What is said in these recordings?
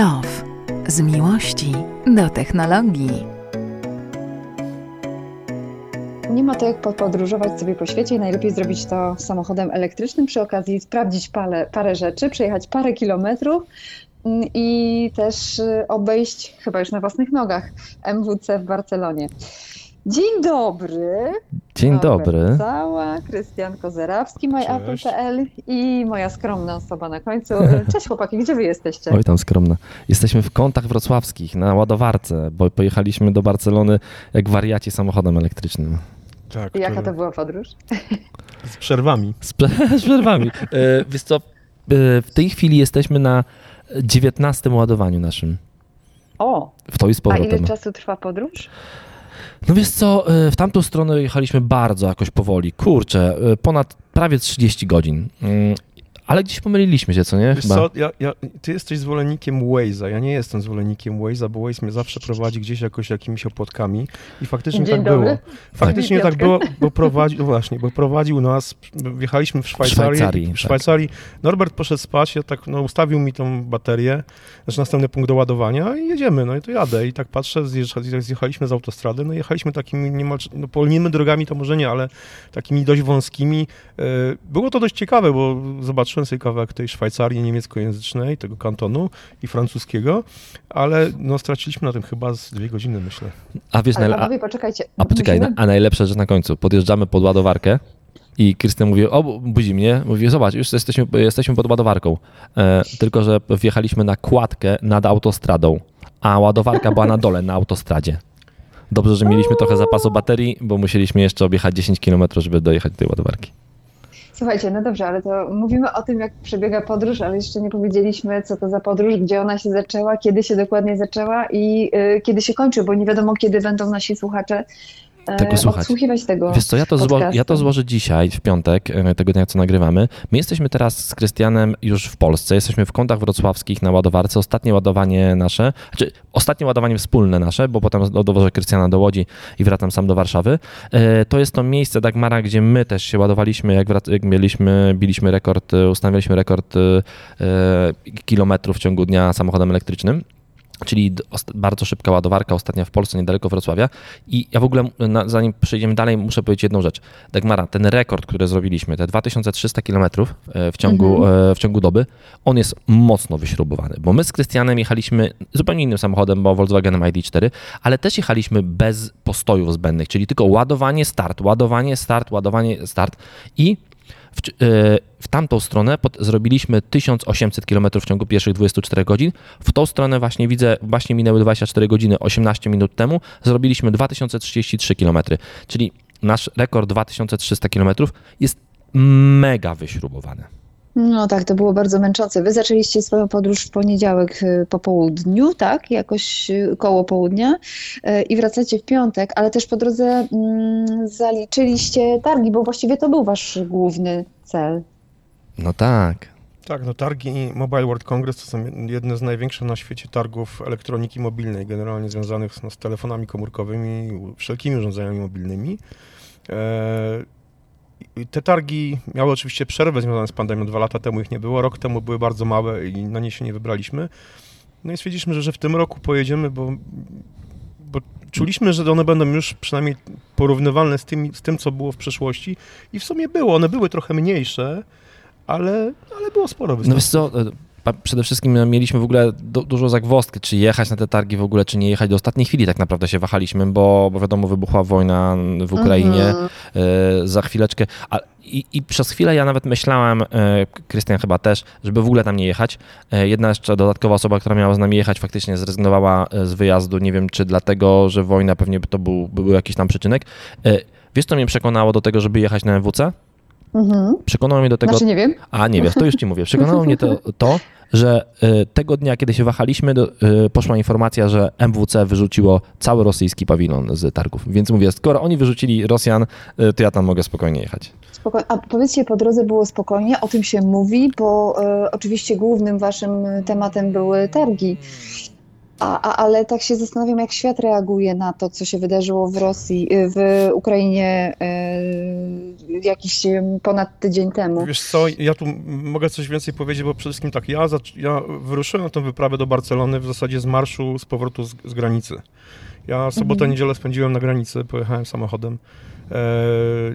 Love. Z miłości do technologii. Nie ma to jak podróżować sobie po świecie i najlepiej zrobić to samochodem elektrycznym, przy okazji sprawdzić parę, parę rzeczy, przejechać parę kilometrów mm, i też y, obejść chyba już na własnych nogach MWC w Barcelonie. Dzień dobry. Dzień dobry. Cała, Krystian Kozerawski, myapple.pl i moja skromna osoba na końcu. Cześć chłopaki, gdzie wy jesteście? Oj tam skromna. Jesteśmy w kątach wrocławskich na ładowarce, bo pojechaliśmy do Barcelony jak wariaci samochodem elektrycznym. Tak, Jaka to była podróż? Z przerwami. Z, z przerwami. E, wiesz co, e, w tej chwili jesteśmy na 19 ładowaniu naszym. O! W to i z powrotem. A ile czasu trwa podróż? No wiesz co, e, w tamtą stronę jechaliśmy bardzo jakoś powoli. Kurczę, e, ponad prawie 30 godzin. Ale gdzieś pomyliliśmy się, co nie? Wiesz co, ja, ja, ty jesteś zwolennikiem Waze'a, ja nie jestem zwolennikiem Waze'a, bo Waze mnie zawsze prowadzi gdzieś jakoś jakimiś opłotkami i faktycznie Dzień tak dobry. było. Faktycznie tak było, bo prowadził, no właśnie, bo prowadził nas, wjechaliśmy w Szwajcarię, w Szwajcarii, w Szwajcarii tak. Norbert poszedł spać, ja tak, no, ustawił mi tą baterię, znaczy następny punkt do ładowania i jedziemy, no i to jadę i tak patrzę, zjechaliśmy z autostrady, no jechaliśmy takimi niemal, no polnymi drogami to może nie, ale takimi dość wąskimi. E, było to dość ciekawe, bo zobaczyłem sobie kawałek tej Szwajcarii niemieckojęzycznej, tego kantonu i francuskiego, ale no straciliśmy na tym chyba z dwie godziny, myślę. A wiesz, ale panowie, poczekajcie. A poczekaj, musimy... a najlepsza rzecz na końcu. Podjeżdżamy pod ładowarkę i Krystian mówi, o, budzi mnie. Mówi, zobacz, już jesteśmy, jesteśmy pod ładowarką. E, tylko, że wjechaliśmy na kładkę nad autostradą, a ładowarka była na dole, na autostradzie. Dobrze, że mieliśmy trochę zapasu baterii, bo musieliśmy jeszcze objechać 10 km, żeby dojechać do tej ładowarki. Słuchajcie, no dobrze, ale to mówimy o tym, jak przebiega podróż, ale jeszcze nie powiedzieliśmy, co to za podróż, gdzie ona się zaczęła, kiedy się dokładnie zaczęła i y, kiedy się kończy, bo nie wiadomo, kiedy będą nasi słuchacze tego słuchać. odsłuchiwać tego Wiesz co, ja to, zło, ja to złożę dzisiaj, w piątek, tego dnia, co nagrywamy. My jesteśmy teraz z Krystianem już w Polsce, jesteśmy w kątach wrocławskich na ładowarce. Ostatnie ładowanie nasze, znaczy ostatnie ładowanie wspólne nasze, bo potem dowożę Krystiana do Łodzi i wracam sam do Warszawy. To jest to miejsce Dagmara, gdzie my też się ładowaliśmy, jak, wrac- jak mieliśmy, biliśmy rekord, ustawialiśmy rekord kilometrów w ciągu dnia samochodem elektrycznym czyli bardzo szybka ładowarka ostatnia w Polsce, niedaleko Wrocławia. I ja w ogóle, zanim przejdziemy dalej, muszę powiedzieć jedną rzecz. Dagmara, ten rekord, który zrobiliśmy, te 2300 km w ciągu, mhm. w ciągu doby, on jest mocno wyśrubowany, bo my z Krystianem jechaliśmy zupełnie innym samochodem, bo Volkswagenem ID4, ale też jechaliśmy bez postojów zbędnych, czyli tylko ładowanie, start, ładowanie, start, ładowanie, start i w, w, tamtą stronę pod, zrobiliśmy 1800 km w ciągu pierwszych 24 godzin. W tą stronę właśnie widzę, właśnie minęły 24 godziny, 18 minut temu zrobiliśmy 2033 km, czyli nasz rekord 2300 km jest mega wyśrubowany. No tak, to było bardzo męczące. Wy zaczęliście swoją podróż w poniedziałek po południu, tak? Jakoś koło południa i wracacie w piątek, ale też po drodze mm, zaliczyliście targi, bo właściwie to był wasz główny cel. No tak. Tak, no targi Mobile World Congress to są jedne z największych na świecie targów elektroniki mobilnej, generalnie związanych no, z telefonami komórkowymi, wszelkimi urządzeniami mobilnymi. E te targi miały oczywiście przerwę związaną z pandemią. Dwa lata temu ich nie było, rok temu były bardzo małe i na nie się nie wybraliśmy. No i stwierdziliśmy, że, że w tym roku pojedziemy, bo, bo czuliśmy, że one będą już przynajmniej porównywalne z tym, z tym, co było w przeszłości. I w sumie było. One były trochę mniejsze, ale, ale było sporo występów. No co, przede wszystkim mieliśmy w ogóle du dużo zagwozdki, czy jechać na te targi w ogóle, czy nie jechać. Do ostatniej chwili tak naprawdę się wahaliśmy, bo, bo wiadomo, wybuchła wojna w Ukrainie mhm. y, za chwileczkę. A, i, I przez chwilę ja nawet myślałem, Krystian chyba też, żeby w ogóle tam nie jechać. Y, jedna jeszcze dodatkowa osoba, która miała z nami jechać, faktycznie zrezygnowała z wyjazdu. Nie wiem, czy dlatego, że wojna pewnie to był, był jakiś tam przyczynek. Wiesz, co mnie przekonało do tego, żeby jechać na MWC? Mhm. Przekonało mnie do tego. Znaczy nie wiem. A nie wiesz, to już ci mówię. Przekonało mnie to, to że y, tego dnia, kiedy się wahaliśmy, do, y, poszła informacja, że MWC wyrzuciło cały rosyjski pawilon z targów. Więc mówię, skoro oni wyrzucili Rosjan, y, to ja tam mogę spokojnie jechać. Spoko A powiedzcie, po drodze było spokojnie, o tym się mówi, bo oczywiście głównym waszym tematem były targi. A, a, ale tak się zastanawiam, jak świat reaguje na to, co się wydarzyło w Rosji, y, w Ukrainie y, jakiś ponad tydzień temu. Wiesz co, ja tu mogę coś więcej powiedzieć, bo przede wszystkim tak, ja, ja wyruszyłem tę wyprawę do Barcelony w zasadzie z marszu z powrotu z, z granicy. Ja sobotę, mhm. niedzielę spędziłem na granicy, pojechałem samochodem. E,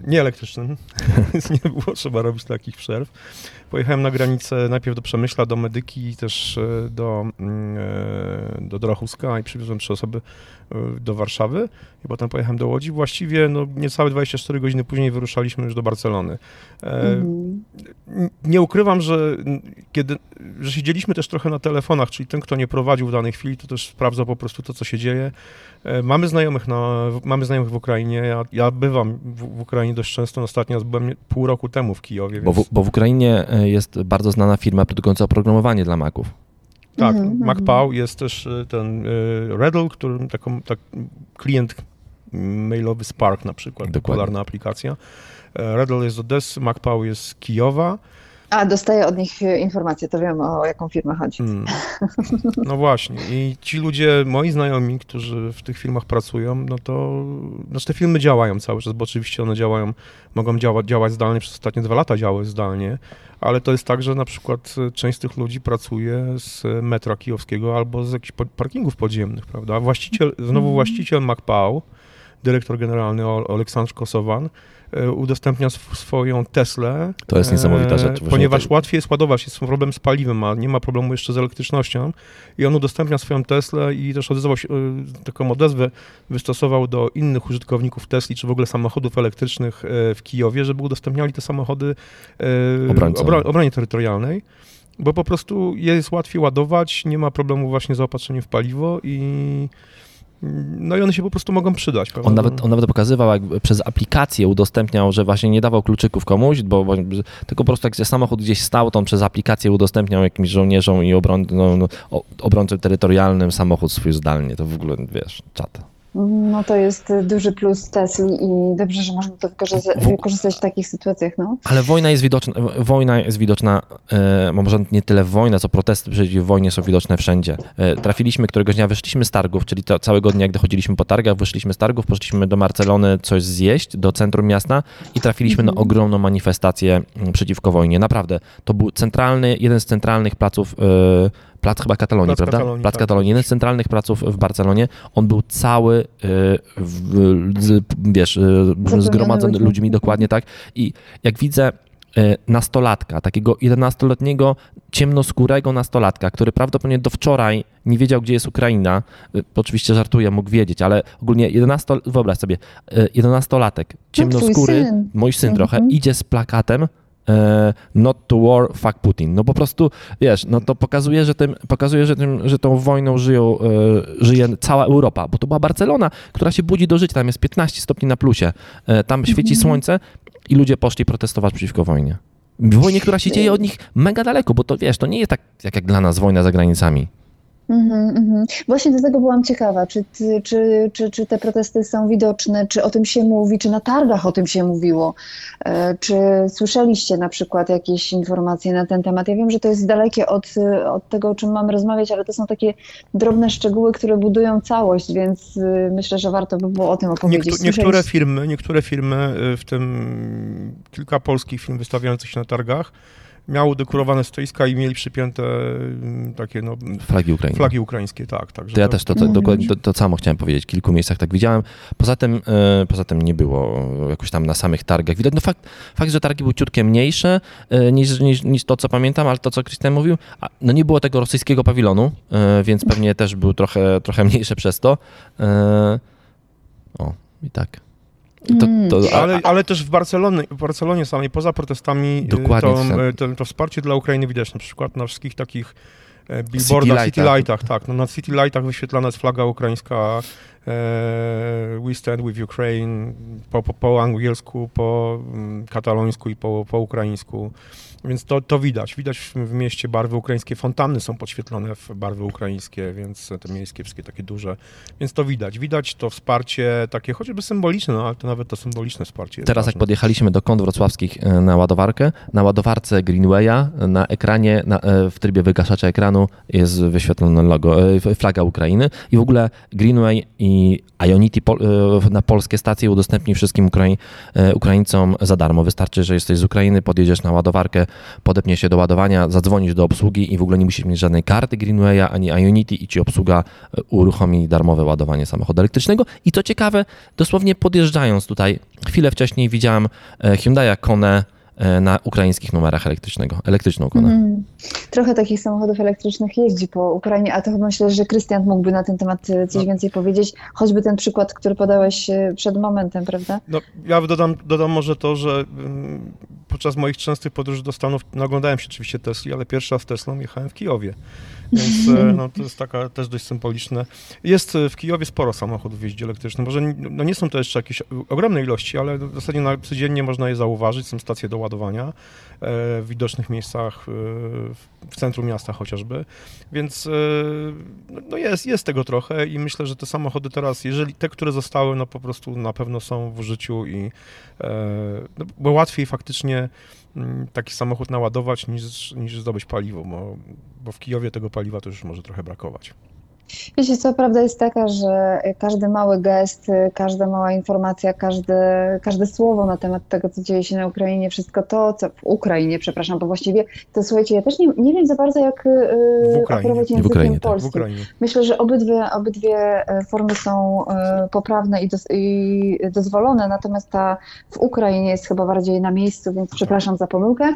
nie elektrycznym, więc nie było trzeba robić takich przerw. Pojechałem na granicę najpierw do Przemyśla, do Medyki, też e, do, mm, e, do Drochuska i przywiozłem trzy osoby e, do Warszawy i potem pojechałem do Łodzi. Właściwie no, niecałe 24 godziny później wyruszaliśmy już do Barcelony. Mhm. Nie ukrywam, że kiedy że siedzieliśmy też trochę na telefonach, czyli ten, kto nie prowadził w danej chwili, to też sprawdza po prostu to, co się dzieje. Mamy znajomych, na, mamy znajomych w Ukrainie. Ja, ja bywam w, w Ukrainie dość często. Ostatnio byłem pół roku temu w Kijowie. Więc... Bo, w, bo w Ukrainie jest bardzo znana firma produkująca oprogramowanie dla Maców. Tak, -hmm. MacPow jest też e, ten y, Redl, który taką tak, klient mailowy Spark na przykład, Dokładnie. popularna aplikacja. E, Redl jest z Odessy, MacPow jest z Kijowa. A, dostaję od nich informacje, to wiem o jaką firmę chodzi. Hmm. No właśnie. I ci ludzie, moi znajomi, którzy w tych firmach pracują, no to znaczy te firmy działają cały czas, bo oczywiście one działają, mogą działać, działać zdalnie, przez ostatnie dwa lata działały zdalnie, ale to jest tak, że na przykład część z tych ludzi pracuje z metra kijowskiego albo z jakichś parkingów podziemnych, prawda? Właściciel, znowu mhm. właściciel MacPow, dyrektor generalny Aleksandr Kosowan, E, udostępnia swoją Teslę. To jest niesamowita e, rzecz. Ponieważ tej... łatwiej jest ładować, jest problem z paliwem, a nie ma problemu jeszcze z elektrycznością. I on udostępnia swoją Teslę i też odezwał się, e, taką odezwę wystosował do innych użytkowników Tesli, czy w ogóle samochodów elektrycznych w Kijowie, żeby udostępniali te samochody obro, obronie terytorialnej bo po prostu jest łatwiej ładować, nie ma problemu właśnie z zaopatrzeniem w paliwo i no i one się po prostu mogą przydać. On nawet, on nawet pokazywał, jak przez aplikację udostępniał, że właśnie nie dawał kluczyków komuś, bo, bo tylko po prostu jak samochód gdzieś stał, to on przez aplikację udostępniał jakimś żołnierzom i obron, no, no, obrońcom terytorialnym samochód swój zdalnie. To w ogóle, wiesz, czat. No to jest duży plus Tesli i dobrze, że można to wykorzystać, w takich sytuacjach. No. Ale wojna jest widoczna, wojna jest widoczna, e, może nie tyle wojna, co protesty przeciw wojnie są widoczne wszędzie. E, trafiliśmy któregoś dnia, wyszliśmy z targów, czyli to całego dnia, gdy chodziliśmy po targach, wyszliśmy z targów, poszliśmy do Marcelony coś zjeść, do centrum miasta i trafiliśmy na mhm. ogromną manifestację przeciwko wojnie. Naprawdę, to był centralny, jeden z centralnych placów e, plac chyba Katalonii, plac prawda? Katalonii, plac tak. Katalonii, jeden z centralnych placów w Barcelonie. On był cały, y, wiesz, y, zgromadzony ludźmi, dokładnie tak. I jak widzę y, nastolatka, takiego 11-letniego, ciemnoskórego nastolatka, który prawdopodobnie do wczoraj nie wiedział, gdzie jest Ukraina. Oczywiście żartuję, mógł wiedzieć, ale ogólnie 11, wyobraź sobie, 11-latek, no, ciemnoskóry, no mój syn trochę, mhm. idzie z plakatem not to war, fuck Putin. No po prostu, wiesz, no to pokazuje, że, tym, pokazuje, że, tym, że tą wojną żyją, e, żyje cała Europa, bo to była Barcelona, która się budzi do życia, tam jest 15 stopni na plusie, e, tam świeci mhm. słońce i ludzie poszli protestować przeciwko wojnie. Wojnie, która się dzieje od nich mega daleko, bo to wiesz, to nie jest tak jak, jak dla nas wojna za granicami. Mm -hmm. Właśnie do tego byłam ciekawa, czy, czy, czy, czy te protesty są widoczne, czy o tym się mówi, czy na targach o tym się mówiło, e, czy słyszeliście na przykład jakieś informacje na ten temat. Ja wiem, że to jest dalekie od, od tego, o czym mamy rozmawiać, ale to są takie drobne szczegóły, które budują całość, więc y, myślę, że warto by było o tym opowiedzieć. niektóre firmy, niektóre firmy, y, w tym kilka polskich firm wystawiających się na targach, miało dekorowane stoiska i mieli przypięte mm, takie no, flagi ukraińskie. Flagi ukraińskie, tak. tak to ja też to, to, dokładnie to, to, samo chciałem powiedzieć. W kilku miejscach tak widziałem. Poza tym, e, poza tym nie było jakoś tam na samych targach. Widać, no fakt, fakt że targi były ciutkie mniejsze e, niż, niż, niż to, co pamiętam, ale to, co Krystian mówił, a, no nie było tego rosyjskiego pawilonu, e, więc pewnie też był trochę, trochę mniejsze przez to. O, i tak. To, mm. to, a, ale, ale, też w Barcelonie, w Barcelonie samej, poza protestami, y, Dokładnie to, y, to, to, wsparcie dla Ukrainy widać na przykład na wszystkich takich e, billboardach, City, City Lightach, tak. No, na City Lightach wyświetlana jest flaga ukraińska, We Stand With Ukraine po, po, po angielsku, po mm, katalońsku i po, po ukraińsku. Więc to, to widać. Widać w, mieście barwy ukraińskie. Fontanny są podświetlone w barwy ukraińskie, więc te miejskie wszystkie takie duże. Więc to widać. Widać to wsparcie takie chociażby symboliczne, no ale to nawet to symboliczne wsparcie Teraz ważne. jak podjechaliśmy do kąt wrocławskich e, na ładowarkę, na ładowarce Greenwaya na ekranie, na, e, w trybie wygaszacza ekranu jest wyświetlone logo, e, flaga Ukrainy i w ogóle Greenway i Ionity e, na polskie stacje udostępni wszystkim Ukrai, e, Ukraińcom za darmo. Wystarczy, że jesteś z Ukrainy, podjedziesz na ładowarkę, podepniesz się do ładowania, zadzwonisz do obsługi i w ogóle nie musisz mieć żadnej karty Greenwaya ani Ionity i ci obsługa e, uruchomi darmowe ładowanie samochodu elektrycznego. I co ciekawe, dosłownie podjeżdżając tutaj, chwilę wcześniej widziałem e, Hyundai Kone na ukraińskich numerach elektrycznego, elektryczną Konę. Mhm. Trochę takich samochodów elektrycznych jeździ po Ukrainie, a to chyba myślę, że Krystian mógłby na ten temat e, coś No. więcej powiedzieć, choćby ten przykład, który podałeś e, przed momentem, prawda? No, ja dodam, dodam może to, że mm, podczas moich częstych podróży do Stanów no, oglądałem się oczywiście Tesli, ale pierwszy raz Teslą jechałem w Kijowie. Więc e, no, to jest taka też dość symboliczne. Jest e, w Kijowie sporo samochodów jeździ elektrycznych. Może n- no, nie są to jeszcze jakieś ogromne ilości, ale w zasadzie na, codziennie można je zauważyć. Są stacje do ładowania e, w widocznych miejscach w- w centrum miasta chociażby. Więc no, no jest, jest tego trochę i myślę, że te samochody teraz, jeżeli te, które zostały, no po prostu na pewno są w użyciu i no, bo łatwiej faktycznie taki samochód naładować niż, niż zdobyć paliwo, bo, bo w Kijowie tego paliwa to już może trochę brakować. Wiecie, co prawda jest taka, że każdy mały gest, każda mała informacja, każde, każde słowo na temat tego, co dzieje się na Ukrainie, wszystko to, co w Ukrainie, przepraszam, bo właściwie, to słuchajcie, ja też nie, nie wiem za bardzo, jak W yy, Ukrainie. operować W językiem Ukrainie, tak. W polskim. Ukrainie. Myślę, że obydwie, obydwie e, formy są e, poprawne i, dos, i dozwolone, natomiast ta w Ukrainie jest chyba bardziej na miejscu, więc przepraszam za pomyłkę.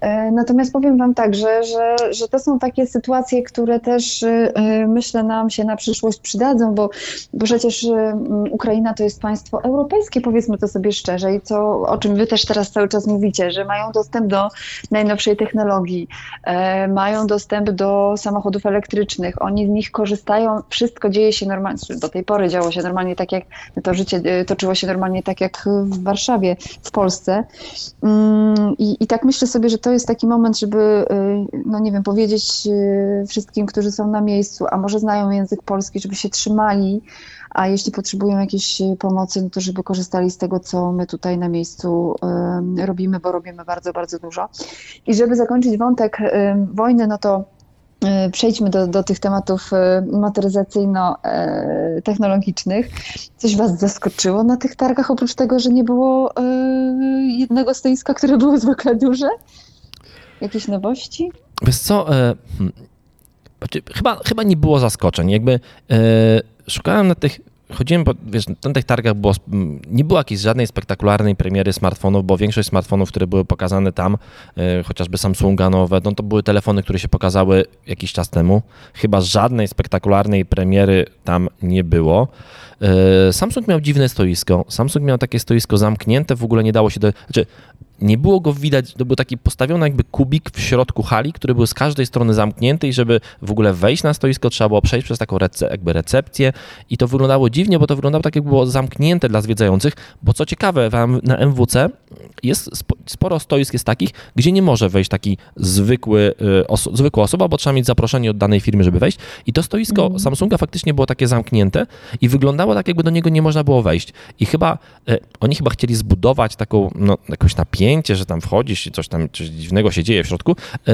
E, Natomiast powiem Wam tak, że, że, to są takie sytuacje, które też myślę nam się na przyszłość przydadzą, bo, bo przecież e, m, Ukraina to jest państwo europejskie, powiedzmy to sobie szczerze i co, o czym Wy też teraz cały czas mówicie, że mają dostęp do najnowszej technologii, e, mają dostęp do samochodów elektrycznych, oni z nich korzystają, wszystko dzieje się normalnie, do tej pory działo się normalnie tak jak, to życie e, toczyło się normalnie tak jak w Warszawie, w Polsce. Mm, I, I tak myślę sobie, że to jest taki moment, żeby, e, no nie wiem, powiedzieć wszystkim, którzy są na miejscu, a może znają język polski, żeby się trzymali, a jeśli potrzebują jakiejś e, pomocy, no to żeby korzystali z tego, co my tutaj na miejscu e, robimy, bo robimy bardzo, bardzo dużo. I żeby zakończyć wątek e, wojny, no to przejdźmy do, do tych tematów motoryzacyjno-technologicznych. Coś Was zaskoczyło na tych targach, oprócz tego, że nie było jednego stoiska, które było zwykle duże? Jakieś nowości? Wiesz co, hmm, znaczy, chyba, chyba nie było zaskoczeń. Jakby e, szukałem na tych, chodziłem po, wiesz, na tych targach było, nie było jakiejś żadnej spektakularnej premiery smartfonów, bo większość smartfonów, które były pokazane tam, e, chociażby Samsunga nowe, no to były telefony, które się pokazały jakiś czas temu. Chyba żadnej spektakularnej premiery tam nie było. E, Samsung miał dziwne stoisko. Samsung miał takie stoisko zamknięte, w ogóle nie dało się do. Znaczy, nie było go widać, to był taki postawiony jakby kubik w środku hali, który był z każdej strony zamknięty i żeby w ogóle wejść na stoisko, trzeba było przejść przez taką rece- jakby recepcję i to wyglądało dziwnie, bo to wyglądało tak, jakby było zamknięte dla zwiedzających, bo co ciekawe, na MWC jest spo- sporo stoisk jest takich, gdzie nie może wejść taki zwykły, y, oso- zwykła osoba, bo trzeba mieć zaproszenie od danej firmy, żeby wejść i to stoisko Samsunga faktycznie było takie zamknięte i wyglądało tak, jakby do niego nie można było wejść i chyba, y, oni chyba chcieli zbudować taką, no, jakieś napięcie, że tam wchodzisz i coś tam, coś dziwnego się dzieje w środku, y,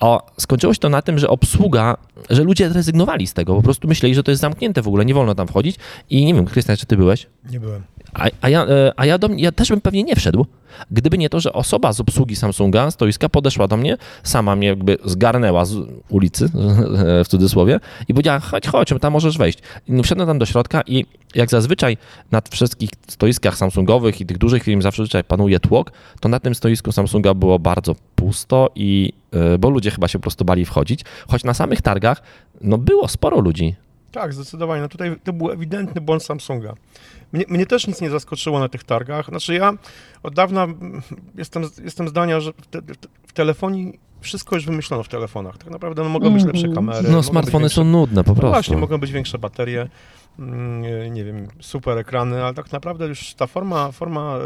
a skończyło się to na tym, że obsługa, że ludzie rezygnowali z tego, po prostu myśleli, że to jest zamknięte w ogóle, nie wolno tam wchodzić i nie wiem, Krystian, czy ty byłeś? Nie byłem. A, a, ja, e, a ja, do, ja też bym pewnie nie wszedł, gdyby nie to, że osoba z obsługi Samsunga, stoiska, podeszła do mnie, sama mnie jakby zgarnęła z ulicy, w cudzysłowie, i powiedziała, chodź, chodź, tam możesz wejść. I wszedłem tam do środka i jak zazwyczaj na wszystkich stoiskach Samsungowych i tych dużych firm zazwyczaj panuje tłok, to na tym stoisku Samsunga było bardzo pusto i, e, bo ludzie chyba się po prostu bali wchodzić, choć na samych targach, no było sporo ludzi. Tak, zdecydowanie. No tutaj to był ewidentny błąd Samsunga. Mnie, mnie też nic nie zaskoczyło na tych targach. Znaczy ja od dawna jestem, jestem zdania, że w, te, w telefonii wszystko już wymyślono w telefonach. Tak naprawdę no, mogą być Mhm. lepsze kamery. No smartfony większe- są nudne po No prostu. właśnie, mogą być większe baterie, nie wiem, super ekrany, ale tak naprawdę już ta forma, forma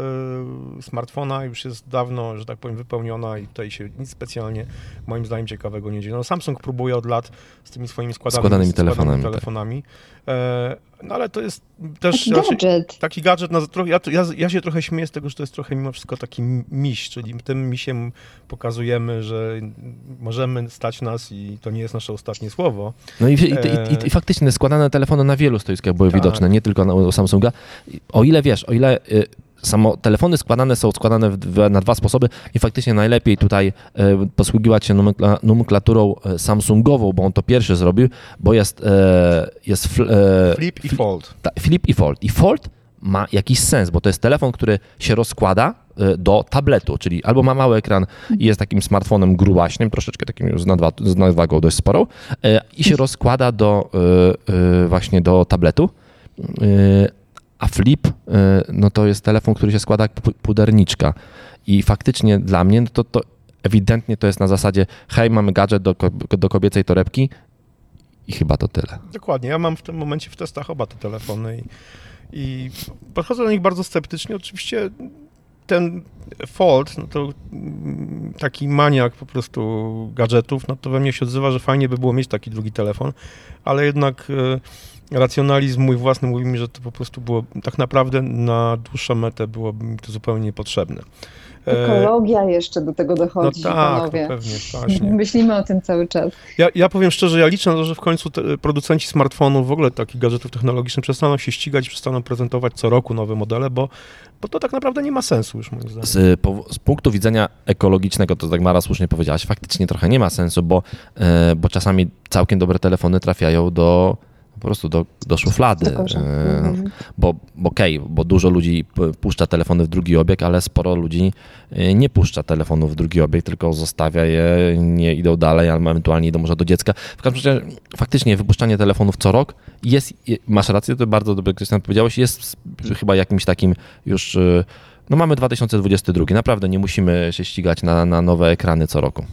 y, smartfona już jest dawno, że tak powiem, wypełniona i tutaj się nic specjalnie, moim zdaniem, ciekawego nie dzieje. No, Samsung próbuje od lat z tymi swoimi składanymi, Składanymi telefonami, tak. telefonami. E, no ale to jest też Taki raczej, gadżet. taki gadżet, na, ja, ja, ja się trochę śmieję z tego, że to jest trochę mimo wszystko taki miś, czyli tym misiem pokazujemy, że możemy stać nas i to nie jest nasze ostatnie słowo. No i, i, i, i, i faktycznie składane telefony na wielu stoiskach były Tak. widoczne, nie tylko na, u Samsunga. O ile wiesz, o ile y, samo telefony składane są składane w, w, na dwa sposoby i faktycznie najlepiej tutaj y, posługiwać się nomenklaturą y, Samsungową, bo on to pierwszy zrobił, bo jest, y, jest fl, y, Flip i fold. ta, Flip i Fold. I Fold ma jakiś sens, bo to jest telefon, który się rozkłada do tabletu, czyli albo ma mały ekran i jest takim smartfonem grubaśnym, troszeczkę takim z, nadwa, z nadwagą dość sporą y, i się rozkłada do y, y, właśnie do tabletu. Y, A Flip, y, no to jest telefon, który się składa jak pu- puderniczka. I faktycznie dla mnie no to, to ewidentnie to jest na zasadzie hej, mamy gadżet do, do kobiecej torebki i chyba to tyle. Dokładnie. Ja mam w tym momencie w testach oba te telefony i, i podchodzę do nich bardzo sceptycznie. Oczywiście ten Fold, no to mm, taki maniak po prostu gadżetów, no to we mnie się odzywa, że fajnie by było mieć taki drugi telefon, ale jednak e, racjonalizm mój własny mówi mi, że to po prostu było tak naprawdę na dłuższą metę byłoby mi to zupełnie niepotrzebne. E, Ekologia jeszcze do tego No dochodzi, tak, panowie. no pewnie, właśnie. Myślimy o tym cały czas. Ja, ja powiem szczerze, ja liczę na to, że w końcu te, producenci smartfonów, w ogóle takich gadżetów technologicznych przestaną się ścigać, przestaną prezentować co roku nowe modele, bo, bo to tak naprawdę nie ma sensu już moim zdaniem. Z, po, z punktu widzenia ekologicznego, to tak Mara słusznie powiedziałaś, faktycznie trochę nie ma sensu, bo, e, bo czasami całkiem dobre telefony trafiają do po prostu do, do szuflady. Do. E, Mhm. Bo bo okej, bo dużo ludzi puszcza telefony w drugi obieg, ale sporo ludzi e, nie puszcza telefonu w drugi obieg, tylko zostawia je, nie idą dalej, albo ewentualnie idą może do dziecka. W każdym razie faktycznie wypuszczanie telefonów co rok jest, je- masz rację, to bardzo dobrze Krystian powiedziałeś, jest chyba jakimś takim już, e, no mamy 2022, naprawdę nie musimy się ścigać na, na nowe ekrany co roku.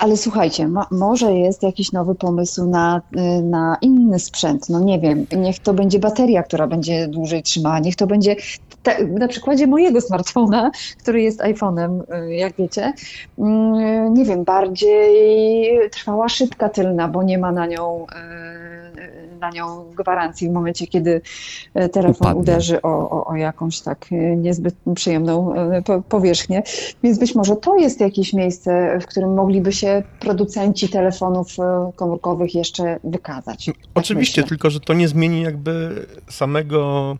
Ale słuchajcie, mo- może jest jakiś nowy pomysł na, y, na inny sprzęt. No nie wiem, niech to będzie bateria, która będzie dłużej trzymała, niech to będzie ta, na przykładzie mojego smartfona, który jest iPhone'em, y, jak wiecie, mm, nie wiem, bardziej trwała szybka tylna, bo nie ma na nią, y, na nią gwarancji w momencie, kiedy y, telefon Upadnie. uderzy o, o, o jakąś tak y, niezbyt przyjemną y, po- powierzchnię. Więc być może to jest jakieś miejsce, w którym mogliby się producenci telefonów komórkowych jeszcze wykazać. Tak Oczywiście, myślę. tylko że to nie zmieni jakby samego,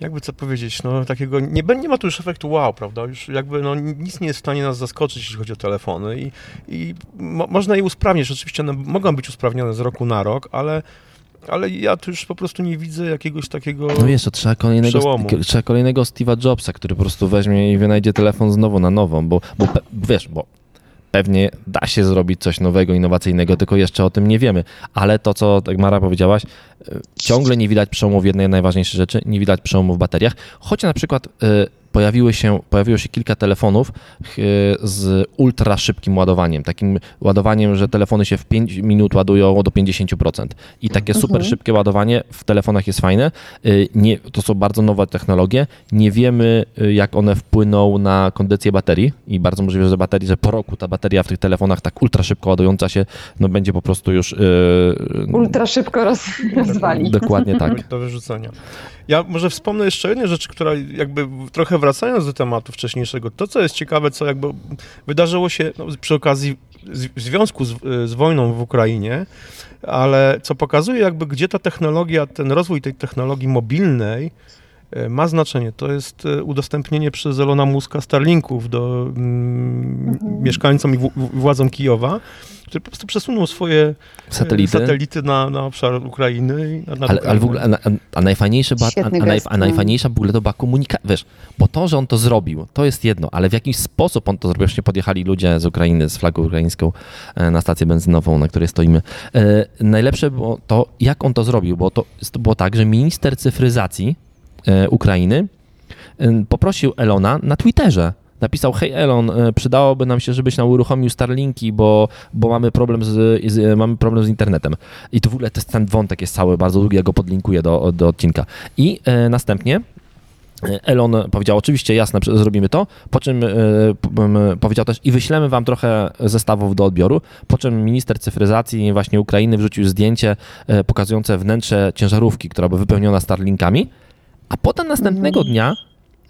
jakby co powiedzieć, no takiego, nie, nie ma tu już efektu wow, prawda, już jakby no nic nie jest w stanie nas zaskoczyć, jeśli chodzi o telefony i, i mo, można je usprawnić, oczywiście one mogą być usprawnione z roku na rok, ale ale ja tu już po prostu nie widzę jakiegoś takiego... No wiesz, to trzeba kolejnego, Przełomu. trzeba kolejnego Steve'a Jobsa, który po prostu weźmie i wynajdzie telefon znowu na nowo, bo, bo wiesz, bo pewnie da się zrobić coś nowego, innowacyjnego, tylko jeszcze o tym nie wiemy. Ale to, co tak Mara powiedziałaś, y, ciągle nie widać przełomu w jednej najważniejszej rzeczy, nie widać przełomu w bateriach, choć na przykład y, pojawiły się, pojawiło się kilka telefonów y, z ultra szybkim ładowaniem, takim ładowaniem, że telefony się w 5 minut ładują do 50%. I takie super Mhm. szybkie ładowanie w telefonach jest fajne. Y, Nie, to są bardzo nowe technologie. Nie wiemy, y, jak one wpłyną na kondycję baterii i bardzo możliwe, że baterii, że po roku ta bateria w tych telefonach tak ultra szybko ładująca się, no będzie po prostu już... y, Ultra szybko roz, rozwali. Dokładnie tak. do wyrzucenia. Ja może wspomnę jeszcze jedną rzecz, która jakby trochę wracając do tematu wcześniejszego, to co jest ciekawe, co jakby wydarzyło się no, przy okazji w związku z, z wojną w Ukrainie, ale co pokazuje jakby gdzie ta technologia, ten rozwój tej technologii mobilnej e, ma znaczenie. To jest e, udostępnienie przez Elona Muska Starlinków do mm, Mhm. mieszkańcom i w, w, władzom Kijowa, który po prostu przesunął swoje e, Satelity. satelity na, na obszar Ukrainy. i Na, na Ale, ale w ogóle, a, a, najfajniejsze była, a, a, naj, a no. najfajniejsza w ogóle to była komunikacja, wiesz, bo to, że on to zrobił, to jest jedno, ale w jakiś sposób on to zrobił, właśnie podjechali ludzie z Ukrainy, z flagą ukraińską e, na stację benzynową, na której stoimy. E, najlepsze było to, jak on to zrobił, bo to, to było tak, że minister cyfryzacji e, Ukrainy e, poprosił Elona na Twitterze, napisał, hej Elon, e, przydałoby nam się, żebyś nam uruchomił Starlinki, bo, bo mamy, problem z, z, mamy problem z internetem. I to w ogóle ten wątek jest cały bardzo długi, ja go podlinkuję do, do odcinka. I e, następnie Elon powiedział, oczywiście, jasne, zrobimy to, po czym e, powiedział też i wyślemy wam trochę zestawów do odbioru, po czym minister cyfryzacji właśnie Ukrainy wrzucił zdjęcie e, pokazujące wnętrze ciężarówki, która była wypełniona Starlinkami, a potem następnego mhm. dnia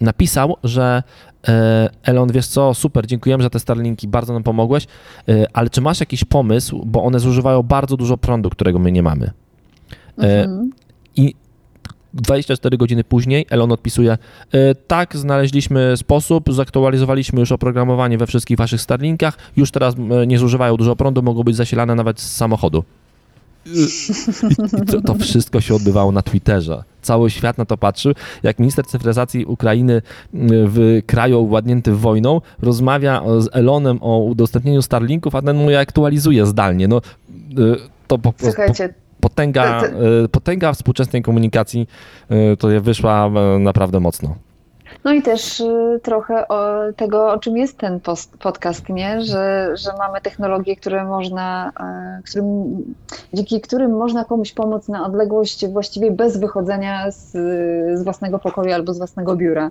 napisał, że e, Elon, wiesz co, super, dziękujemy za te Starlinki, bardzo nam pomogłeś, ale czy masz jakiś pomysł, bo one zużywają bardzo dużo prądu, którego my nie mamy. Mhm. I 24 godziny później Elon odpisuje, e, tak, znaleźliśmy sposób, zaktualizowaliśmy już oprogramowanie we wszystkich waszych Starlinkach, już teraz e, nie zużywają dużo prądu, mogą być zasilane nawet z samochodu. I to, to, wszystko się odbywało na Twitterze. Cały świat na to patrzył, jak minister cyfryzacji Ukrainy w kraju owładnięty wojną rozmawia z Elonem o udostępnieniu Starlinków, a ten mu je aktualizuje zdalnie. No, e, to po prostu potęga, y, potęga współczesnej komunikacji y, to wyszła y, naprawdę mocno. No i też trochę o tego, o czym jest ten podcast, nie? Że, że mamy technologie, które można, którym, dzięki którym można komuś pomóc na odległość właściwie bez wychodzenia z, z własnego pokoju albo z własnego biura.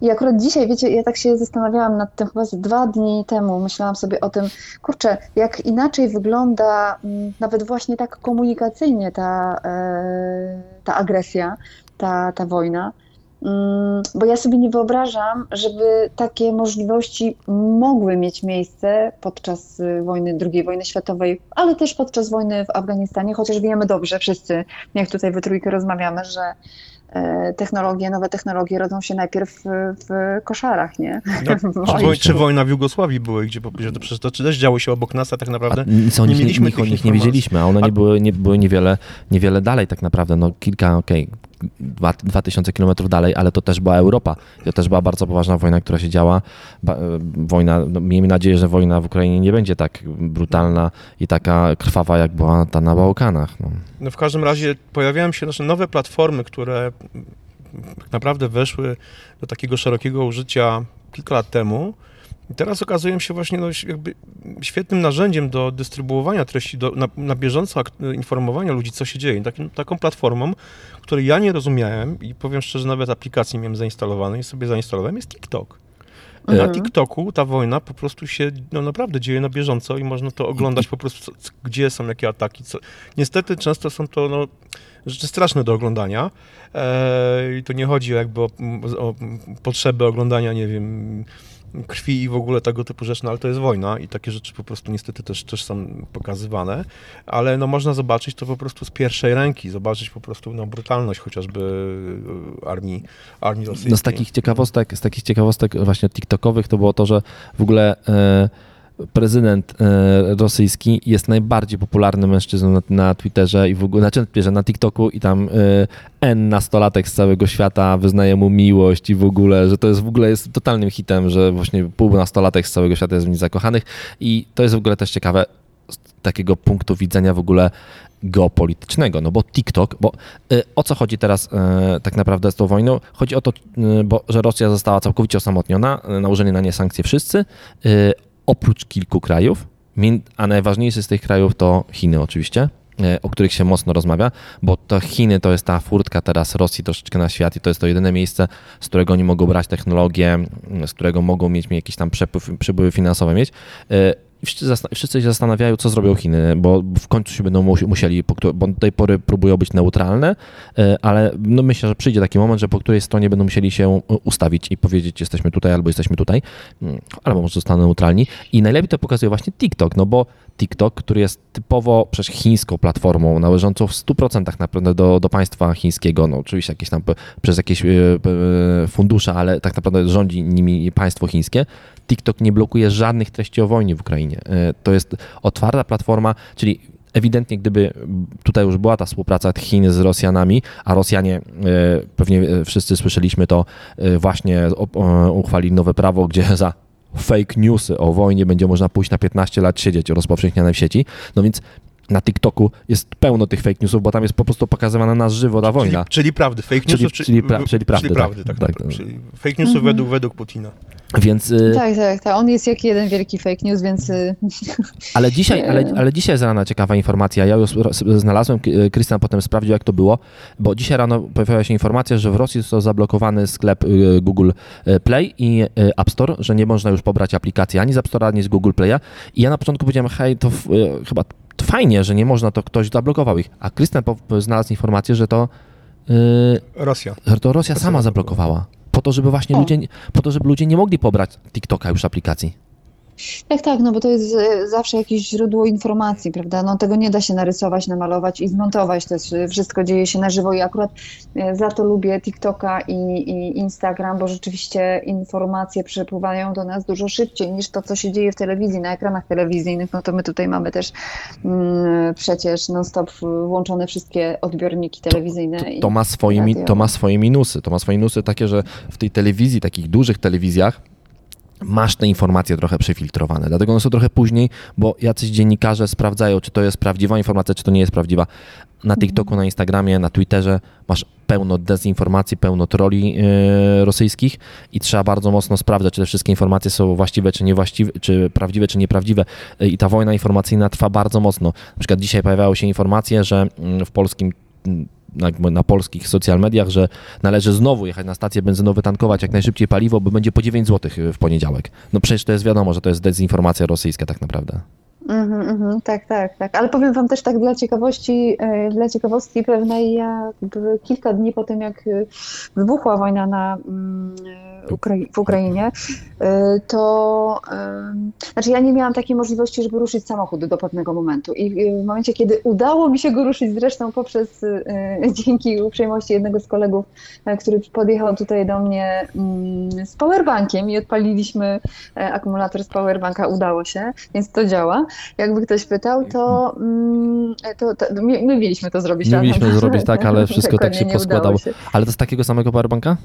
I akurat dzisiaj, wiecie, ja tak się zastanawiałam nad tym chyba z dwa dni temu, myślałam sobie o tym, kurczę, jak inaczej wygląda mm, nawet właśnie tak komunikacyjnie ta, e, ta agresja, ta, ta wojna. Mm, bo ja sobie nie wyobrażam, żeby takie możliwości mogły mieć miejsce podczas wojny, II wojny światowej, ale też podczas wojny w Afganistanie, chociaż wiemy dobrze wszyscy, jak tutaj we trójkę rozmawiamy, że E, technologie, nowe technologie rodzą się najpierw w, w koszarach, nie? No, czy, czy, wojna w Jugosławii były, gdzie to przecież to też działo się obok nas, a tak naprawdę a nic nie mieliśmy nie, o nich nie wiedzieliśmy, a one a... nie były, nie były niewiele, niewiele dalej tak naprawdę, no kilka, okej, okay 2000 kilometrów dalej, ale to też była Europa. To też była bardzo poważna wojna, która się działa. E, wojna, no, miejmy nadzieję, że wojna w Ukrainie nie będzie tak brutalna i taka krwawa, jak była ta na Bałkanach. No. no w każdym razie pojawiają się nasze nowe platformy, które tak naprawdę weszły do takiego szerokiego użycia kilka lat temu i teraz okazują się właśnie no, jakby świetnym narzędziem do dystrybuowania treści, do, na, na bieżąco informowania ludzi, co się dzieje. Takim, taką platformą, której ja nie rozumiałem i powiem szczerze, nawet aplikacji miałem zainstalowanej i sobie zainstalowałem, jest TikTok. Mhm. Na TikToku ta wojna po prostu się no, naprawdę dzieje na bieżąco i można to oglądać po prostu, gdzie są jakie ataki. Co... Niestety często są to no, rzeczy straszne do oglądania eee, i to nie chodzi jakby o, o potrzeby oglądania, nie wiem krwi i w ogóle tego typu rzeczy, no ale to jest wojna i takie rzeczy po prostu niestety też, też są pokazywane, ale no można zobaczyć to po prostu z pierwszej ręki, zobaczyć po prostu no, brutalność chociażby e, armii, armii rosyjskiej. No z takich ciekawostek, z takich ciekawostek właśnie TikTokowych to było to, że w ogóle e, prezydent e, rosyjski jest najbardziej popularnym mężczyzną na, na Twitterze i w ogóle, znaczy bierze na TikToku i tam e, N nastolatek z całego świata wyznaje mu miłość i w ogóle, że to jest w ogóle jest totalnym hitem, że właśnie pół nastolatek z całego świata jest w nim zakochanych i to jest w ogóle też ciekawe z takiego punktu widzenia w ogóle geopolitycznego, no bo TikTok, bo y, o co chodzi teraz y, tak naprawdę z tą wojną? Chodzi o to, y, bo, że Rosja została całkowicie osamotniona, nałożenie na nie sankcje wszyscy, oprócz kilku krajów, a najważniejszy z tych krajów to Chiny oczywiście, e, o których się mocno rozmawia, bo to Chiny to jest ta furtka teraz Rosji troszeczkę na świat i to jest to jedyne miejsce, z którego oni mogą brać technologię, z którego mogą mieć jakieś tam przepływy finansowe mieć. Wszyscy, wszyscy się zastanawiają, co zrobią Chiny, bo w końcu się będą musieli, bo do tej pory próbują być neutralne, e, ale no myślę, że przyjdzie taki moment, że po której stronie będą musieli się e, ustawić i powiedzieć, jesteśmy tutaj albo jesteśmy tutaj, mm, albo może zostaną neutralni. I najlepiej to pokazuje właśnie TikTok, no bo TikTok, który jest typowo przez chińską platformą, należącą w 100% naprawdę do, do państwa chińskiego, no oczywiście jakieś tam przez jakieś e, fundusze, ale tak naprawdę rządzi nimi państwo chińskie, TikTok nie blokuje żadnych treści o wojnie w Ukrainie. E, to jest otwarta platforma, czyli ewidentnie, gdyby tutaj już była ta współpraca Chin z Rosjanami, a Rosjanie, e, pewnie wszyscy słyszeliśmy to, e, właśnie uchwalili nowe prawo, gdzie za fake newsy o wojnie będzie można pójść na 15 lat siedzieć rozpowszechniane w sieci. No więc na TikToku jest pełno tych fake newsów, bo tam jest po prostu pokazywana na żywo ta wojna. Czyli, czyli prawdy, fake newsów, czyli, czyli, pra, czyli prawdy, czyli prawdy, tak, tak, tak, tak. Czyli fake newsów mhm. według, według Putina. Więc, y, Tak, tak, tak. On jest jak jeden wielki fake news, więc y, ale, dzisiaj, ale, ale dzisiaj z rana ciekawa informacja. Ja już ro- znalazłem, Krystian potem sprawdził, jak to było, bo dzisiaj rano pojawiła się informacja, że w Rosji został zablokowany sklep y, Google y, Play i y, App Store, że nie można już pobrać aplikacji ani z App Store'a, ani z Google Play'a. I ja na początku powiedziałem, hej, to f- y, chyba to fajnie, że nie można, to ktoś zablokował ich. A Krystian po- znalazł informację, że to, y, Rosja. że to Rosja sama zablokowała. Po to, żeby właśnie ludzie, po to, żeby ludzie nie mogli pobrać TikToka już aplikacji. Tak, tak, no bo to jest y, zawsze jakieś źródło informacji, prawda? No tego nie da się narysować, namalować i zmontować. To jest, y, wszystko dzieje się na żywo i akurat y, za to lubię TikToka i, i Instagram, bo rzeczywiście informacje przepływają do nas dużo szybciej niż to, co się dzieje w telewizji, na ekranach telewizyjnych. No to my tutaj mamy też mm, przecież non-stop włączone wszystkie odbiorniki telewizyjne. To, i to, ma swoje, mi- to ma swoje minusy. To ma swoje minusy takie, że w tej telewizji, takich dużych telewizjach, masz te informacje trochę przefiltrowane. Dlatego one są trochę później, bo jacyś dziennikarze sprawdzają, czy to jest prawdziwa informacja, czy to nie jest prawdziwa. Na TikToku, na Instagramie, na Twitterze masz pełno dezinformacji, pełno troli yy, rosyjskich i trzeba bardzo mocno sprawdzać, czy te wszystkie informacje są właściwe, czy niewłaściwe, czy prawdziwe, czy nieprawdziwe. Yy, I ta wojna informacyjna trwa bardzo mocno. Na przykład dzisiaj pojawiały się informacje, że mm, w polskim mm, na, na polskich social mediach, że należy znowu jechać na stację benzynową, tankować jak najszybciej paliwo, bo będzie po 9 zł w poniedziałek. No przecież to jest wiadomo, że to jest dezinformacja rosyjska tak naprawdę. Mhm, mhm, tak, tak, tak. Ale powiem Wam też tak dla ciekawości, e, dla ciekawostki pewnej, ja kilka dni po tym, jak e, wybuchła wojna na, mm, e, w Ukrainie, to znaczy ja nie miałam takiej możliwości, żeby ruszyć samochód do pewnego momentu. I w momencie, kiedy udało mi się go ruszyć, zresztą poprzez dzięki uprzejmości jednego z kolegów, który podjechał tutaj do mnie mm, z powerbankiem i odpaliliśmy akumulator z powerbanka, udało się, więc to działa. Jakby ktoś pytał, to, mm, to, to my, my mieliśmy to zrobić. My mieliśmy zrobić tak, ale wszystko tak się poskładało. się. Ale to z takiego samego powerbanka?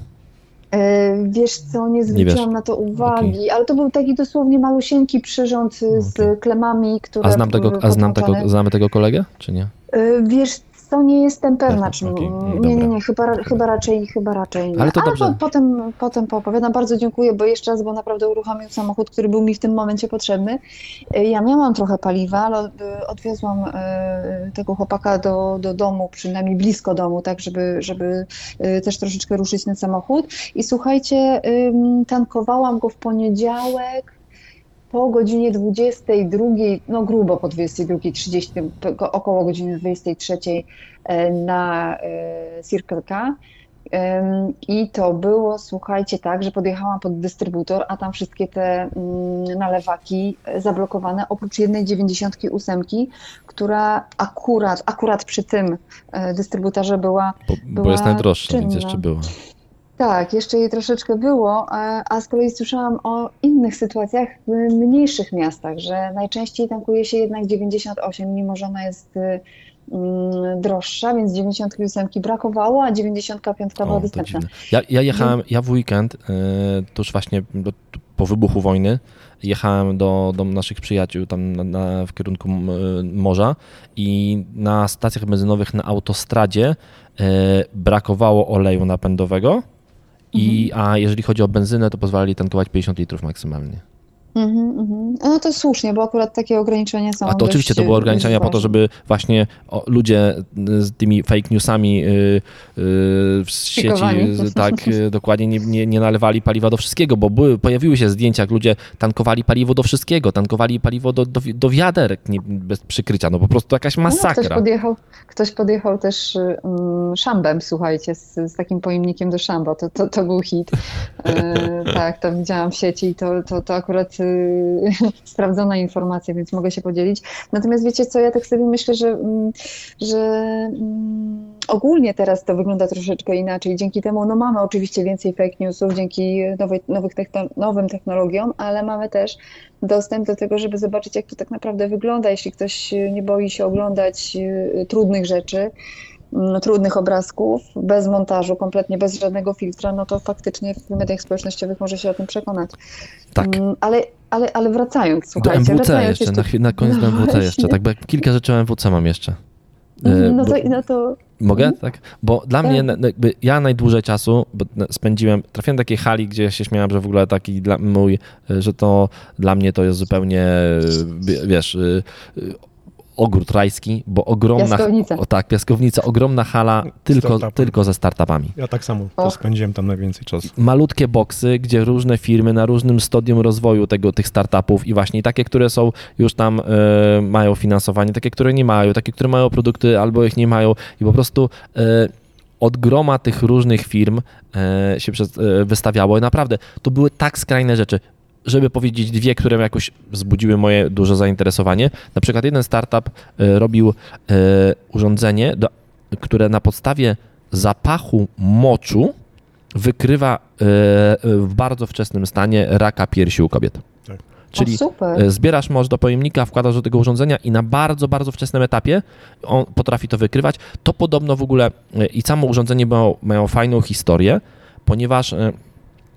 E, Wiesz co, nie zwróciłam na to uwagi, ale to był taki dosłownie malusieńki przyrząd z klemami, które A, znam tego, a znam tego, znamy tego kolegę, czy nie? E, Wiesz co, nie jestem pewna, czy okej, nie, dobra. nie, nie, chyba, chyba raczej, chyba raczej nie. Ale to dobrze. po- potem, potem poopowiadam. Bardzo dziękuję, bo jeszcze raz, bo naprawdę uruchomił samochód, który był mi w tym momencie potrzebny. E, Ja miałam trochę paliwa, ale e, odwiozłam e, tego chłopaka do, do domu, przynajmniej blisko domu, tak, żeby, żeby też troszeczkę ruszyć ten samochód. I słuchajcie, tankowałam go w poniedziałek po godzinie 22, no grubo po 22.30, po- około godziny 23 e, na e, Circle K. I to było, słuchajcie, tak, że podjechałam pod dystrybutor, a tam wszystkie te mm, nalewaki e, zablokowane, oprócz jednej 98, która akurat, akurat przy tym dystrybutorze była Bo, bo Była jest najdroższa, więc czynna. jeszcze było. Tak, jeszcze jej troszeczkę było, a- a z kolei słyszałam o innych sytuacjach w mniejszych miastach, że najczęściej tankuje się jednak 98, mimo że ona jest y, mm, droższa, więc 98 brakowało, a 95 była O, dostępna. Ja, ja jechałem, ja w weekend, y, tuż właśnie po wybuchu wojny, jechałem do, do naszych przyjaciół tam na, na, w kierunku morza i na stacjach benzynowych na autostradzie y, brakowało oleju napędowego. I, a jeżeli chodzi o benzynę, to pozwalali tankować 50 litrów maksymalnie. Mhm, mhm. No to słusznie, bo akurat takie ograniczenia są A to oczywiście to było dość ograniczenia po to, żeby właśnie ludzie z tymi fake newsami y, y, w sieci tak y, dokładnie nie, nie, nie nalewali paliwa do wszystkiego, bo były, pojawiły się zdjęcia, jak ludzie tankowali paliwo do wszystkiego, tankowali paliwo do, do, do wiaderek nie, bez przykrycia, no po prostu jakaś No, ktoś, masakra. podjechał, ktoś podjechał też um, szambem, słuchajcie, z, z takim pojemnikiem do szamba. To, to, to był hit. E, tak, to widziałam w sieci i to, to, to akurat y, sprawdzona informacja, więc mogę się podzielić. Natomiast wiecie co, ja tak sobie myślę, że, mm, że mm, ogólnie teraz to wygląda troszeczkę inaczej. Dzięki temu, no mamy oczywiście więcej fake newsów, dzięki nowej, nowych techno, nowym technologiom, ale mamy też dostęp do tego, żeby zobaczyć, jak to tak naprawdę wygląda. Jeśli ktoś y, nie boi się oglądać y, trudnych rzeczy, trudnych obrazków, bez montażu, kompletnie bez żadnego filtra, no to faktycznie w mediach społecznościowych może się o tym przekonać. Tak. Mm, Ale, ale, ale wracając, Do słuchajcie, MWC wracając jeszcze, na, na koniec do No MWC właśnie. jeszcze, tak, bo kilka rzeczy o MWC mam jeszcze. Mhm, E, No to, no to Mogę? Mhm. Tak? Bo dla Tak. mnie, jakby ja najdłużej czasu bo spędziłem, trafiłem do takiej hali, gdzie ja się śmiałem, że w ogóle taki dla mój, y, że to dla mnie to jest zupełnie, y, wiesz, ogród rajski, bo ogromna, Piaskownica. o, tak, piaskownica, ogromna hala tylko, Startupy. tylko ze startupami. Ja tak samo Och. to spędziłem tam najwięcej czasu. malutkie boksy, gdzie różne firmy na różnym stadium rozwoju tego, tych startupów i właśnie takie, które są już tam e, mają finansowanie, takie, które nie mają, takie, które mają produkty albo ich nie mają i po prostu e, od groma tych różnych firm e, się e, wystawiało i naprawdę to były tak skrajne rzeczy. Żeby powiedzieć dwie, które jakoś wzbudziły moje duże zainteresowanie. Na przykład jeden startup e, robił e, urządzenie, które na podstawie zapachu moczu wykrywa e, w bardzo wczesnym stanie raka piersi u kobiet. Tak. Czyli o, super. zbierasz mocz do pojemnika, wkładasz do tego urządzenia i na bardzo, bardzo wczesnym etapie on potrafi to wykrywać. To podobno w ogóle i samo urządzenie mają, mają fajną historię, ponieważ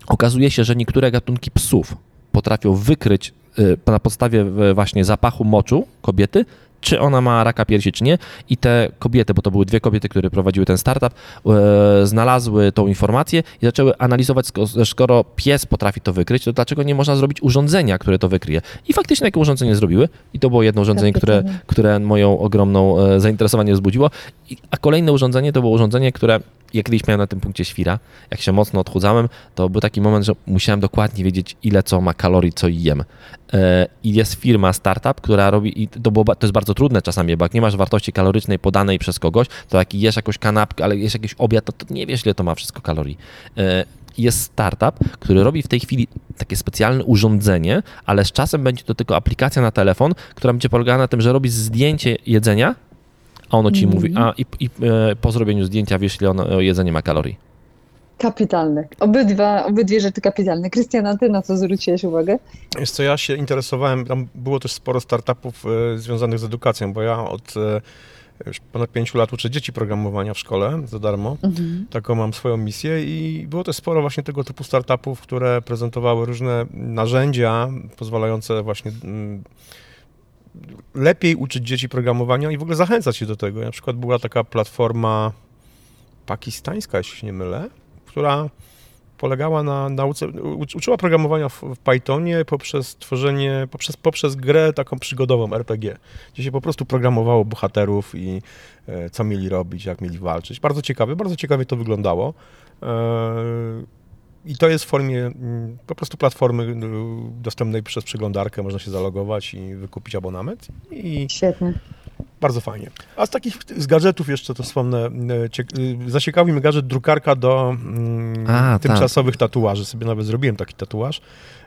okazuje się, że niektóre gatunki psów potrafią wykryć e, na podstawie właśnie zapachu moczu kobiety, czy ona ma raka piersi, czy nie. I te kobiety, bo to były dwie kobiety, które prowadziły ten startup, e, znalazły tą informację i zaczęły analizować, sko- skoro pies potrafi to wykryć, to dlaczego nie można zrobić urządzenia, które to wykryje. I faktycznie takie urządzenie zrobiły i to było jedno urządzenie, które, Kapitalnie. które moją ogromną e, zainteresowanie wzbudziło. I, a kolejne urządzenie to było urządzenie, które ja kiedyś miałem na tym punkcie świra. Jak się mocno odchudzałem, to był taki moment, że musiałem dokładnie wiedzieć, ile co ma kalorii, co jem. E, I jest firma, startup, która robi, i to, było, to jest bardzo trudne czasami, bo jak nie masz wartości kalorycznej podanej przez kogoś, to jak jesz jakąś kanapkę, ale jesz jakiś obiad, to, to nie wiesz, ile to ma wszystko kalorii. E, Jest startup, który robi w tej chwili takie specjalne urządzenie, ale z czasem będzie to tylko aplikacja na telefon, która będzie polegała na tym, że robisz zdjęcie jedzenia, a ono ci Mhm. mówi, a i, i e, po zrobieniu zdjęcia wiesz, ile ono, jedzenie ma kalorii. Kapitalne. Obydwa, obydwie rzeczy kapitalne. Krystiana, ty na co zwróciłeś uwagę? Wiesz co, ja się interesowałem, tam było też sporo startupów e, związanych z edukacją, bo ja od e, już ponad pięciu lat uczę dzieci programowania w szkole za darmo. Mhm. Taką mam swoją misję i było też sporo właśnie tego typu startupów, które prezentowały różne narzędzia pozwalające właśnie mm, lepiej uczyć dzieci programowania i w ogóle zachęcać je do tego. Na przykład była taka platforma pakistańska, jeśli się nie mylę, która polegała na nauce, ucz- uczyła programowania w, w Pythonie poprzez tworzenie, poprzez, poprzez grę taką przygodową RPG, gdzie się po prostu programowało bohaterów i e, co mieli robić, jak mieli walczyć. Bardzo ciekawe, bardzo ciekawie to wyglądało. E, I to jest w formie mm, po prostu platformy y, dostępnej przez przeglądarkę, można się zalogować i wykupić abonament i Świetnie. bardzo fajnie. A z takich, z gadżetów jeszcze to wspomnę, y, y, zaciekawił mnie gadżet drukarka do mm, A, tak. tymczasowych tatuaży. Sobie nawet zrobiłem taki tatuaż.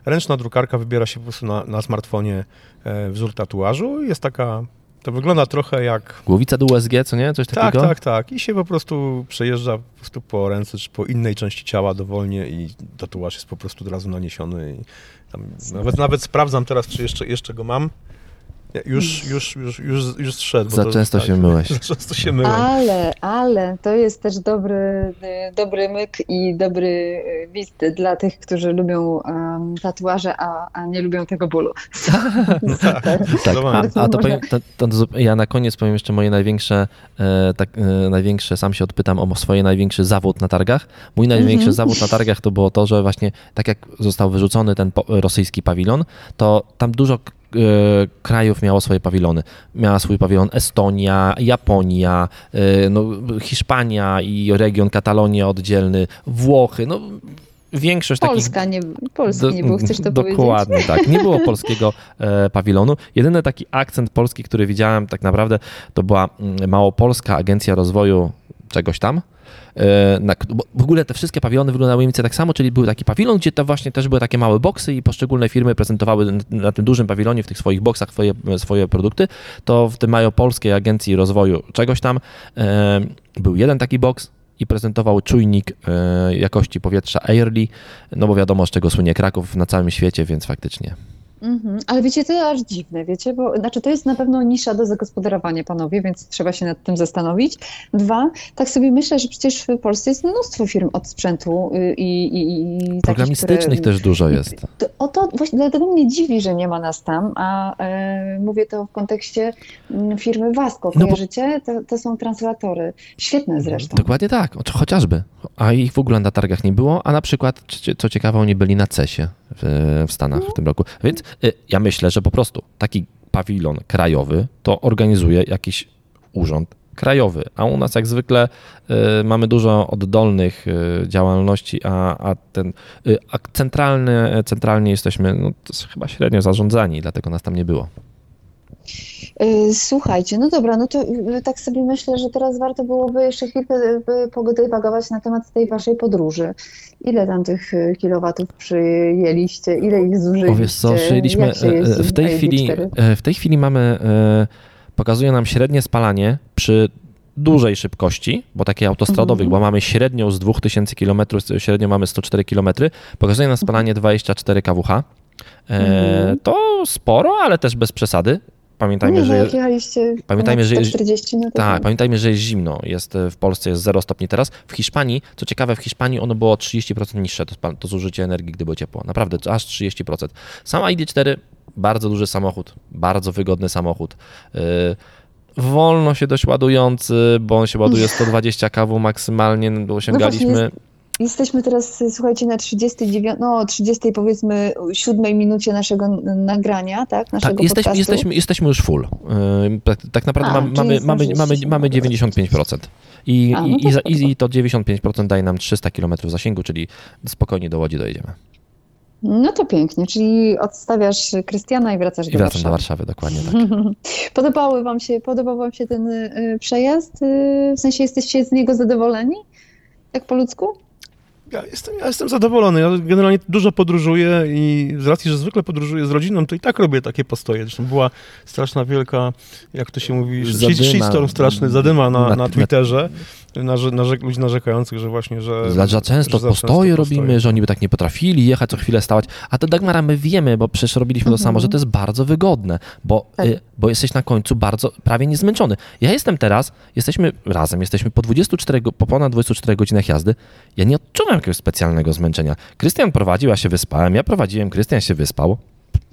Ręczna drukarka wybiera się po prostu na, na smartfonie e, wzór tatuażu. Jest taka, to wygląda trochę jak Głowica do USG, co nie? Coś tak, takiego? tak, tak. I się po prostu przejeżdża po, prostu po ręce czy po innej części ciała dowolnie i tatuaż jest po prostu od razu naniesiony. Nawet, nawet sprawdzam teraz, czy jeszcze, jeszcze go mam. Już, już, już, już, już zszedł. Za to- często tak, się myłeś. Za często się myłem. Ale, ale to jest też dobry, dobry myk i dobry wist dla tych, którzy lubią um, tatuaże, a, a nie lubią tego bólu. Super. Tak, a, Zdecydowanie. a to, Może- powiem, to, to, ja na koniec powiem jeszcze moje największe, e, tak, e, największe, sam się odpytam o swoje największy zawód na targach. Mój największy Mhm. zawód na targach to było to, że właśnie tak jak został wyrzucony ten po, rosyjski pawilon, to tam dużo krajów miało swoje pawilony. Miała swój pawilon Estonia, Japonia, e, no, Hiszpania i region Katalonia oddzielny, Włochy, no większość takich Polska nie, Polski nie było, chcesz to powiedzieć? Dokładnie tak. Nie było polskiego e, pawilonu. Jedyny taki akcent polski, który widziałem tak naprawdę, to była mm, Małopolska Agencja Rozwoju czegoś tam. E, Na, w ogóle te wszystkie pawilony wyglądały mniej więcej tak samo, czyli był taki pawilon, gdzie to właśnie też były takie małe boksy i poszczególne firmy prezentowały na, tym dużym pawilonie w tych swoich boksach swoje, swoje produkty. To w tym Małopolskiej Agencji Rozwoju czegoś tam e, był jeden taki boks, i prezentował czujnik e, jakości powietrza Airly, no bo wiadomo z czego słynie Kraków na całym świecie, więc faktycznie. Mhm. Ale wiecie, to aż dziwne, wiecie, bo znaczy to jest na pewno nisza do zagospodarowania, panowie, więc trzeba się nad tym zastanowić. Dwa, tak sobie myślę, że przecież w Polsce jest mnóstwo firm od sprzętu y, i, i, i Programistycznych też dużo jest. To, o to właśnie dlatego mnie dziwi, że nie ma nas tam, a e, mówię to w kontekście mm, firmy Vasco. No bo- Kojarzycie? To, to są translatory. Świetne zresztą. Dokładnie tak, cho- chociażby. A ich w ogóle na targach nie było, a na przykład, co ciekawe, oni byli na CESie w, Stanach w tym roku. Więc y, ja myślę, że po prostu taki pawilon krajowy to organizuje jakiś urząd krajowy, a u nas jak zwykle y, mamy dużo oddolnych y, działalności, a, a ten y, a centralny, centralnie jesteśmy no, chyba średnio zarządzani, dlatego nas tam nie było. Y, Słuchajcie, no dobra, no to y, tak sobie myślę, że teraz warto byłoby jeszcze chwilkę y, podywagować na temat tej waszej podróży. Ile tam tych kilowatów przyjęliście? Ile ich zużyliście? O wiesz co, przyjęliśmy, w tej chwili, ID4? w tej chwili mamy, pokazuje nam średnie spalanie przy dużej szybkości, bo takiej autostradowych, Mhm. bo mamy średnią z 2000 km, średnio mamy 104 km, pokazuje nam spalanie 24 kWh. E, Mhm. To sporo, ale też bez przesady. Pamiętajmy, Nie, że no, jak jechaliście pamiętajmy, że jest- 140, no to tak, pamiętajmy, że jest zimno. Jest e, w Polsce jest 0 stopni teraz. W Hiszpanii, co ciekawe, w Hiszpanii ono było o 30% niższe, to, to zużycie energii, gdy było ciepło. Naprawdę, to aż 30%. Sam ID4, bardzo duży samochód, bardzo wygodny samochód. Yy, wolno się dość ładujący, bo on się ładuje 120 kW maksymalnie, bo osiągaliśmy... No Jesteśmy teraz, słuchajcie, na 39, no 30 powiedzmy 7 minucie naszego nagrania, tak? Naszego tak, jesteśmy, podcastu. jesteśmy, jesteśmy już full. Tak, tak naprawdę A, mamy, mamy, mamy, mamy, zdążyliście mamy się 95%. I, A, no i, to i, i, to 95% daje nam 300 km zasięgu, czyli spokojnie do Łodzi dojedziemy. No to pięknie, czyli odstawiasz Krystiana i wracasz I do wracam do Warszawy. Warszawy, dokładnie tak. Podobały wam się, podobał wam się ten y, przejazd? Y, w sensie jesteście z niego zadowoleni? Tak po ludzku? Ja jestem, ja jestem zadowolony. Ja generalnie dużo podróżuję i z racji, że zwykle podróżuję z rodziną, to i tak robię takie postoje. Zresztą była straszna wielka, jak to się mówi, shitstorm straszny, zadyma na, Na- na Twitterze, narze, narze, ludzi narzekających, że właśnie, że... Za, za często że za postoje często robimy, że oni by tak nie potrafili jechać, co chwilę stawać. A to Dagmara, my wiemy, bo przecież robiliśmy to Mhm. samo, że to jest bardzo wygodne, bo, Tak. y, bo jesteś na końcu bardzo, prawie niezmęczony. Ja jestem teraz, jesteśmy razem, jesteśmy po 24, go- po ponad 24 godzinach jazdy. Ja nie odczuwam jakiegoś specjalnego zmęczenia. Krystian prowadził, ja się wyspałem, ja prowadziłem, Krystian się wyspał.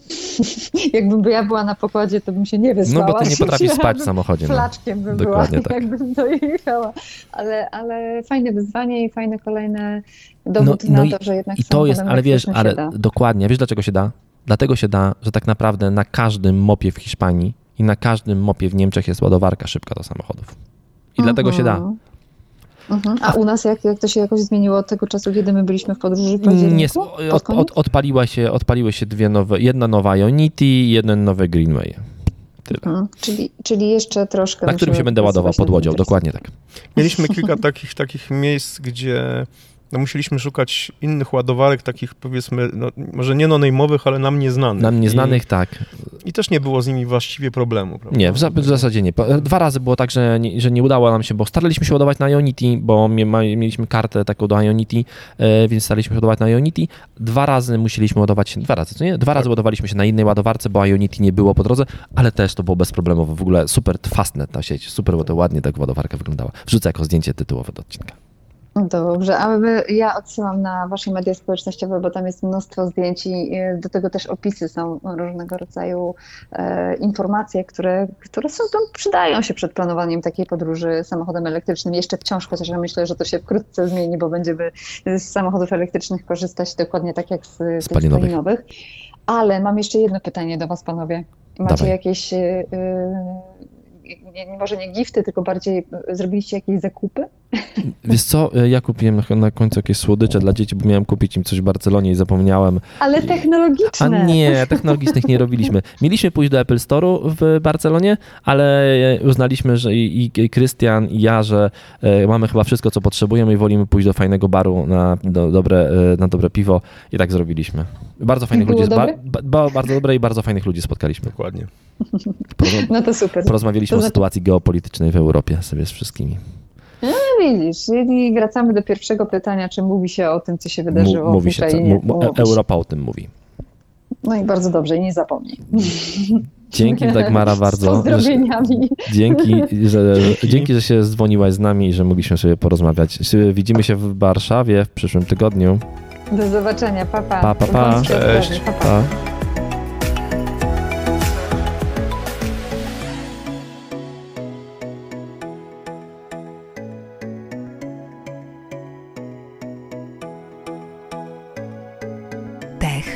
Jakbym ja była na pokładzie, to bym się nie wyspała. No bo ty nie potrafisz spać w samochodzie. No. Flaczkiem bym Dokładnie była, tak. jakbym dojechała. Ale, ale fajne wyzwanie i fajne kolejne dowód No- no na i- to, że jednak I to jest, ale wiesz, ale da. dokładnie, wiesz dlaczego się da? Dlatego się da, że tak naprawdę na każdym mopie w Hiszpanii i na każdym mopie w Niemczech jest ładowarka szybka do samochodów. I dlatego się da. Mhm. A u nas jak, jak to się jakoś zmieniło od tego czasu, kiedy my byliśmy w podróży w październiku? Nie, od, od, odpaliła się, odpaliły się dwie nowe, jedna nowa Ionity i jeden nowy Greenway. Tyle. Mhm. Czyli, czyli jeszcze troszkę. Na którym się będę ładował pod łodzią, dokładnie tak. Mieliśmy kilka takich, takich miejsc, gdzie no, musieliśmy szukać innych ładowarek, takich powiedzmy, no, może nie no-name'owych, ale nam nieznanych. Nam nieznanych tak. I, I też nie było z nimi właściwie problemu. Prawda? Nie, w, w zasadzie nie. Dwa razy było tak, że nie, że nie udało nam się, bo staraliśmy się ładować na Ionity, bo mieliśmy kartę taką do Ionity, e, więc staraliśmy się ładować na Ionity. Dwa razy musieliśmy ładować się, dwa razy, co nie? Dwa razy ładowaliśmy się na innej ładowarce, bo Ionity nie było po drodze, ale też to było bezproblemowo. W ogóle super fastnet ta sieć, super ładnie tak ładowarka wyglądała. Wrzucę jako zdjęcie tytułowe do odcinka. No Dobrze, a ja odsyłam na wasze media społecznościowe, bo tam jest mnóstwo zdjęć i e, do tego też opisy są różnego rodzaju e, informacje, które, które są, tam, przydają się przed planowaniem takiej podróży samochodem elektrycznym. Jeszcze wciąż, chociaż ja myślę, że to się wkrótce zmieni, bo będziemy z samochodów elektrycznych korzystać dokładnie tak jak z, z tych Spalinowych. spalinowych. Ale mam jeszcze jedno pytanie do was, panowie. Macie Dawaj. jakieś, e, nie, nie, może nie gifty, tylko bardziej e, zrobiliście jakieś zakupy? Wiesz co, e, ja kupiłem na- końcu jakieś słodycze dla dzieci, bo miałem kupić im coś w Barcelonie i zapomniałem. Ale technologiczne. A nie, technologicznych nie robiliśmy. Mieliśmy pójść do Apple Store'u w Barcelonie, ale uznaliśmy, że i Krystian, i ja, że e, mamy chyba wszystko, co potrzebujemy i wolimy pójść do fajnego baru na do, dobre, e, na dobre piwo i tak zrobiliśmy. Bardzo fajnych Było ludzi, ba, dobre? ba, ba, bardzo dobre i bardzo fajnych ludzi spotkaliśmy. Dokładnie. Porozma- No to super. Porozmawialiśmy To o znaczy- sytuacji geopolitycznej w Europie sobie z wszystkimi. No widzisz, i wracamy do pierwszego pytania, czy mówi się o tym, co się wydarzyło mówi w się, co, Ukrainie. mu, mu, Mówi się. Europa o tym mówi. No i bardzo dobrze, i nie zapomnij. Dzięki Dagmara Z bardzo. że- pozdrowieniami. Dzięki że, dzięki, że się dzwoniłaś z nami i że mogliśmy sobie porozmawiać. Widzimy się w Warszawie w przyszłym tygodniu. Do zobaczenia, pa pa. Pa, pa, pa. Cześć. pa. Pa.